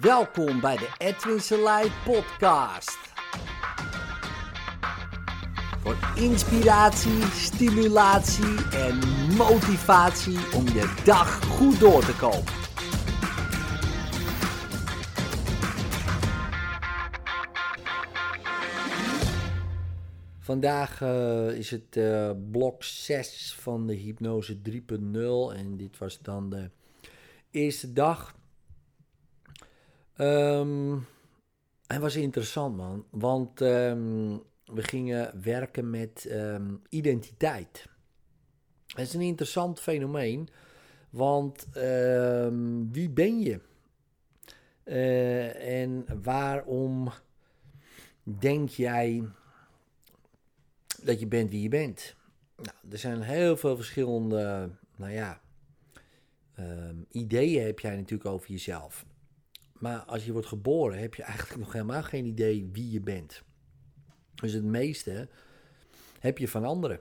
Welkom bij de Edwin Selei podcast. Voor inspiratie, stimulatie en motivatie om je dag goed door te komen. Vandaag eh, is het eh, blok 6 van de hypnose 3.0 en dit was dan de eerste dag. Het was interessant man, want ehm, we gingen werken met ehm, identiteit. Het is een interessant fenomeen, want wie ben je? Uh, en waarom denk jij dat je bent wie je bent. Nou, er zijn heel veel verschillende, nou ja, ehm, ideeën heb jij natuurlijk over jezelf. Maar als je wordt geboren heb je eigenlijk nog helemaal geen idee wie je bent. Dus het meeste heb je van anderen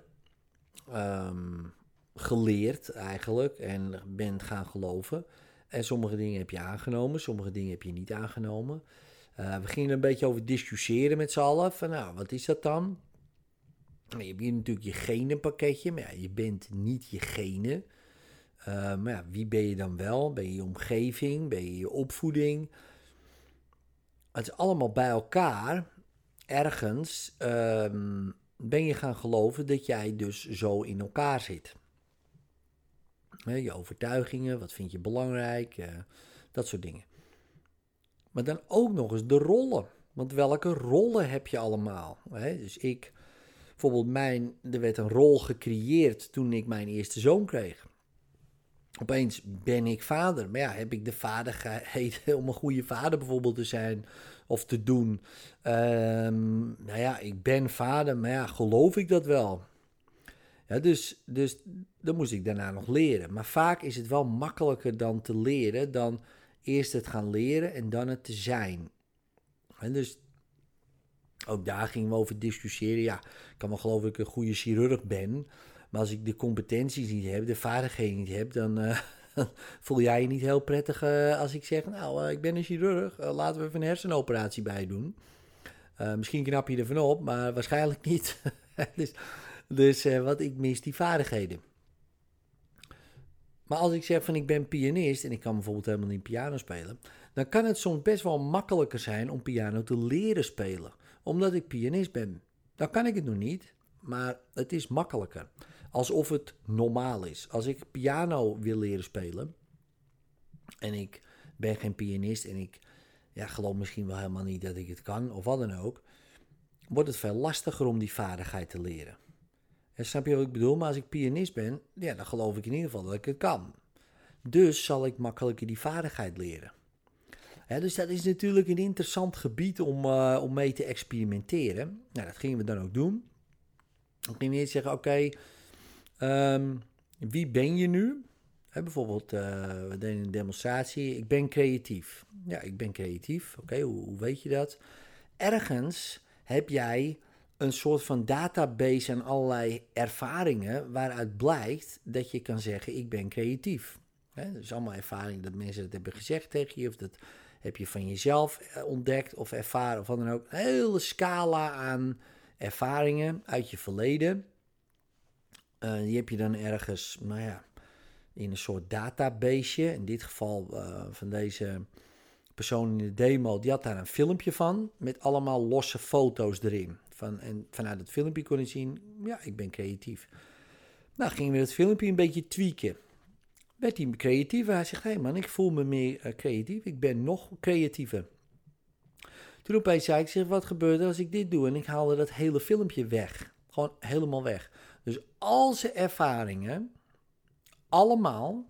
ehm, geleerd eigenlijk en bent gaan geloven. En sommige dingen heb je aangenomen, sommige dingen heb je niet aangenomen. Uh, we gingen een beetje over discussiëren met z'n allen. Van nou, wat is dat dan? Je hebt hier natuurlijk je genenpakketje, maar ja, je bent niet je genen. Uh, maar ja, wie ben je dan wel? Ben je je omgeving? Ben je je opvoeding? Het is allemaal bij elkaar. Ergens um, ben je gaan geloven dat jij dus zo in elkaar zit. je overtuigingen, wat vind je belangrijk, uh, dat soort dingen. Maar dan ook nog eens de rollen. Want welke rollen heb je allemaal? Dus ik Bijvoorbeeld, mijn, er werd een rol gecreëerd toen ik mijn eerste zoon kreeg. Opeens ben ik vader. Maar ja, heb ik de vaardigheid om een goede vader bijvoorbeeld te zijn of te doen? Um, nou ja, ik ben vader, maar ja, geloof ik dat wel? Ja, dus, dus dat moest ik daarna nog leren. Maar vaak is het wel makkelijker dan te leren dan eerst het gaan leren en dan het te zijn. En dus ook daar gingen we over discussiëren. Ja, ik kan wel geloven dat ik een goede chirurg ben. Maar als ik de competenties niet heb, de vaardigheden niet heb, dan uh, voel jij je niet heel prettig uh, als ik zeg: Nou, uh, ik ben een chirurg, laten we even een hersenoperatie bij doen. misschien knap je ervan op, maar waarschijnlijk niet. dus dus wat ik mis, die vaardigheden. Maar als ik zeg van ik ben pianist en ik kan bijvoorbeeld helemaal niet piano spelen, dan kan het soms best wel makkelijker zijn om piano te leren spelen omdat ik pianist ben. Dan kan ik het nog niet, maar het is makkelijker. Alsof het normaal is. Als ik piano wil leren spelen en ik ben geen pianist en ik ja, geloof misschien wel helemaal niet dat ik het kan of wat dan ook, wordt het veel lastiger om die vaardigheid te leren. En snap je wat ik bedoel? Maar als ik pianist ben, ja, dan geloof ik in ieder geval dat ik het kan. Dus zal ik makkelijker die vaardigheid leren dus dat is natuurlijk een interessant gebied om, uh, om mee te experimenteren. Nou, dat gingen we dan ook doen. Dan gingen eerst zeggen, oké, ehm, wie ben je nu? bijvoorbeeld, uh, we deden een demonstratie. Ik ben creatief. Ja, ik ben creatief. Oké, hoe, hoe, weet je dat? Ergens heb jij een soort van database en allerlei ervaringen waaruit blijkt dat je kan zeggen, ik ben creatief. He, dat is allemaal ervaring dat mensen dat hebben gezegd tegen je of dat heb je van jezelf eh, ontdekt of ervaren of wat dan ook. Een hele scala aan ervaringen uit je verleden. Uh, die heb je dan ergens, nou ja, in een soort database. In dit geval uh, van deze persoon in de demo, die had daar een filmpje van met allemaal losse foto's erin. Van, en vanuit het filmpje kon je zien, ja, ik ben creatief. Nou, gingen we het filmpje een beetje tweaken werd hij creatiever. Hij zegt, hé hey man, ik voel me meer uh, creatief. Ik ben nog creatiever. Toen opeens zei ik, zeg, wat gebeurt er als ik dit doe? En ik haalde dat hele filmpje weg. Gewoon helemaal weg. Dus al zijn ervaringen, allemaal,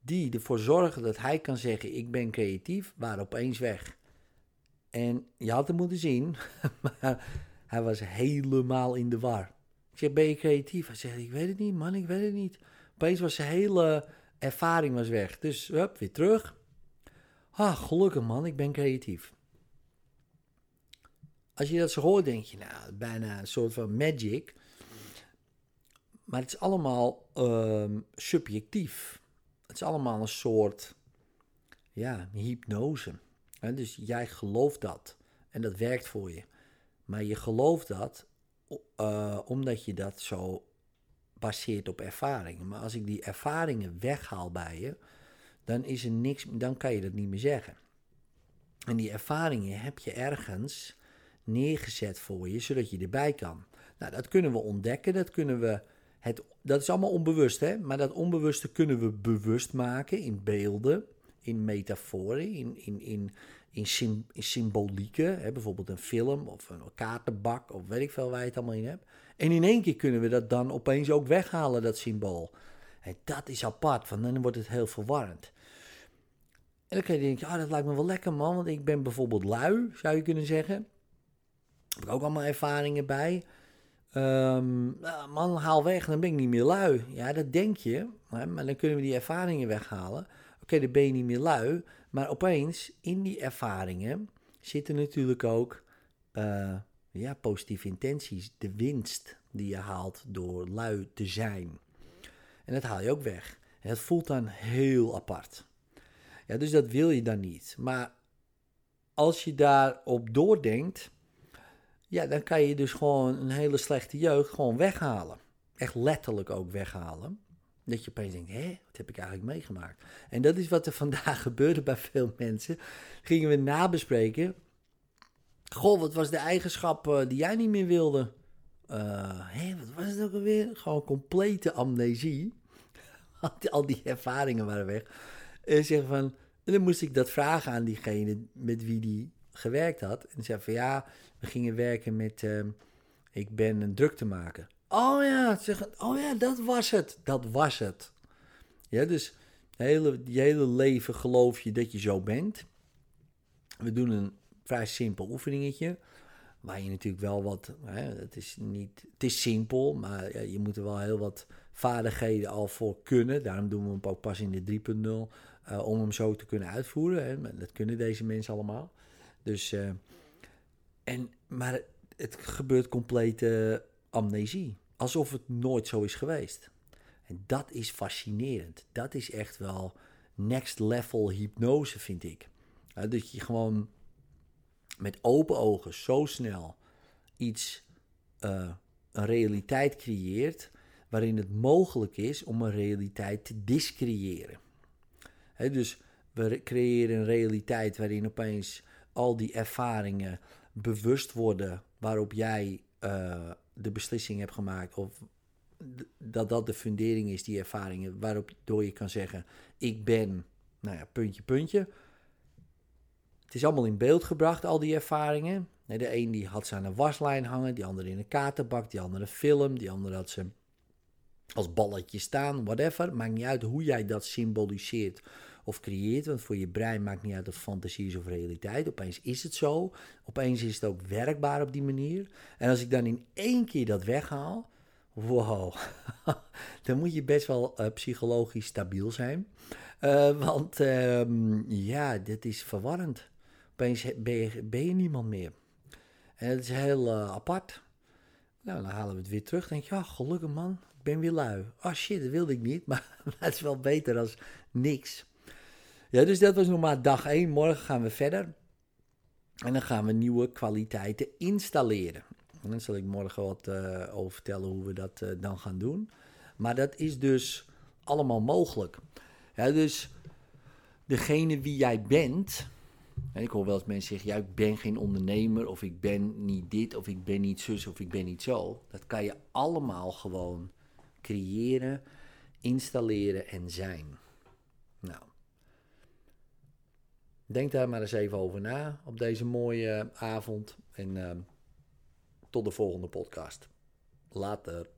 die ervoor zorgen dat hij kan zeggen, ik ben creatief, waren opeens weg. En je had hem moeten zien, maar hij was helemaal in de war. Ik zeg, ben je creatief? Hij zegt, ik weet het niet man, ik weet het niet. Opeens was zijn hele ervaring was weg. Dus hup, weer terug. Ah, gelukkig man, ik ben creatief. Als je dat zo hoort, denk je, nou, bijna een soort van magic. Maar het is allemaal um, subjectief. Het is allemaal een soort, ja, hypnose. dus jij gelooft dat en dat werkt voor je. Maar je gelooft dat uh, omdat je dat zo baseert op ervaringen. Maar als ik die ervaringen weghaal bij je, dan is er niks, dan kan je dat niet meer zeggen. En die ervaringen heb je ergens neergezet voor je, zodat je erbij kan. Nou, dat kunnen we ontdekken, dat kunnen we. Het, dat is allemaal onbewust, hè? maar dat onbewuste kunnen we bewust maken in beelden, in metaforen, in, in, in, in, symbolieken. Hè? Bijvoorbeeld een film of een kaartenbak of weet ik veel waar je het allemaal in hebt. En in één keer kunnen we dat dan opeens ook weghalen, dat symbool. En dat is apart, want dan wordt het heel verwarrend. En dan kan je denken, ah, dat lijkt me wel lekker man, want ik ben bijvoorbeeld lui, zou je kunnen zeggen. Daar heb ik ook allemaal ervaringen bij. Um, man, haal weg, dan ben ik niet meer lui. Ja, dat denk je, maar dan kunnen we die ervaringen weghalen. Oké, dan ben je niet meer lui, maar opeens in die ervaringen zitten natuurlijk ook uh, ja, positieve intenties. De winst die je haalt door lui te zijn. En dat haal je ook weg. Het voelt dan heel apart. Ja, dus dat wil je dan niet. Maar als je daarop doordenkt, ja, dan kan je dus gewoon een hele slechte jeugd gewoon weghalen. Echt letterlijk ook weghalen. Dat je opeens denkt, hé, wat heb ik eigenlijk meegemaakt? En dat is wat er vandaag gebeurde bij veel mensen. Gingen we nabespreken. Goh, wat was de eigenschap uh, die jij niet meer wilde? Hé, wat was het ook alweer? Gewoon complete amnesie. Al die ervaringen waren weg. En zeggen van, en dan moest ik dat vragen aan diegene met wie die gewerkt had. En zei van ja, we gingen werken met, uh, ik ben een druk te maken. Oh ja, zeg, oh ja, dat was het. Dat was het. Ja, dus hele, je hele leven geloof je dat je zo bent. We doen een vrij simpel oefeningetje. Waar je natuurlijk wel wat. Hè, het, is niet, het is simpel, maar je moet er wel heel wat vaardigheden al voor kunnen. Daarom doen we hem ook pas in de 3.0. Uh, om hem zo te kunnen uitvoeren. Hè. Dat kunnen deze mensen allemaal. Dus, uh, en, maar het gebeurt complete amnesie. Alsof het nooit zo is geweest. En dat is fascinerend. Dat is echt wel next level hypnose, vind ik. Dat je gewoon met open ogen zo snel iets, uh, een realiteit creëert. waarin het mogelijk is om een realiteit te discreëren dus we creëren een realiteit waarin opeens al die ervaringen bewust worden waarop jij uh, de beslissing hebt gemaakt. Of dat dat de fundering is, die ervaringen, waarop door je kan zeggen: Ik ben, nou ja, puntje, puntje. Het is allemaal in beeld gebracht, al die ervaringen. De een die had ze aan een waslijn hangen, die andere in een kaartenbak, die andere film, die andere had ze als balletje staan, whatever. Maakt niet uit hoe jij dat symboliseert of creëert. Want voor je brein maakt niet uit of fantasie is of realiteit. Opeens is het zo. Opeens is het ook werkbaar op die manier. En als ik dan in één keer dat weghaal. Wow, dan moet je best wel uh, psychologisch stabiel zijn. Uh, want um, ja, dit is verwarrend. Opeens ben je, ben je niemand meer. En het is heel uh, apart. Nou, dan halen we het weer terug. Dan denk ja, gelukkig man, ik ben weer lui. Oh shit, dat wilde ik niet. Maar, maar het is wel beter als niks. Ja, dus dat was nog maar dag 1. Morgen gaan we verder. En dan gaan we nieuwe kwaliteiten installeren. En dan zal ik morgen wat uh, over vertellen hoe we dat uh, dan gaan doen. Maar dat is dus allemaal mogelijk. Ja, dus degene wie jij bent. En ik hoor wel eens mensen zeggen: ja, ik ben geen ondernemer, of ik ben niet dit, of ik ben niet zus, of ik ben niet zo. Dat kan je allemaal gewoon creëren, installeren en zijn. Nou, Denk daar maar eens even over na op deze mooie avond. En uh, tot de volgende podcast. Later.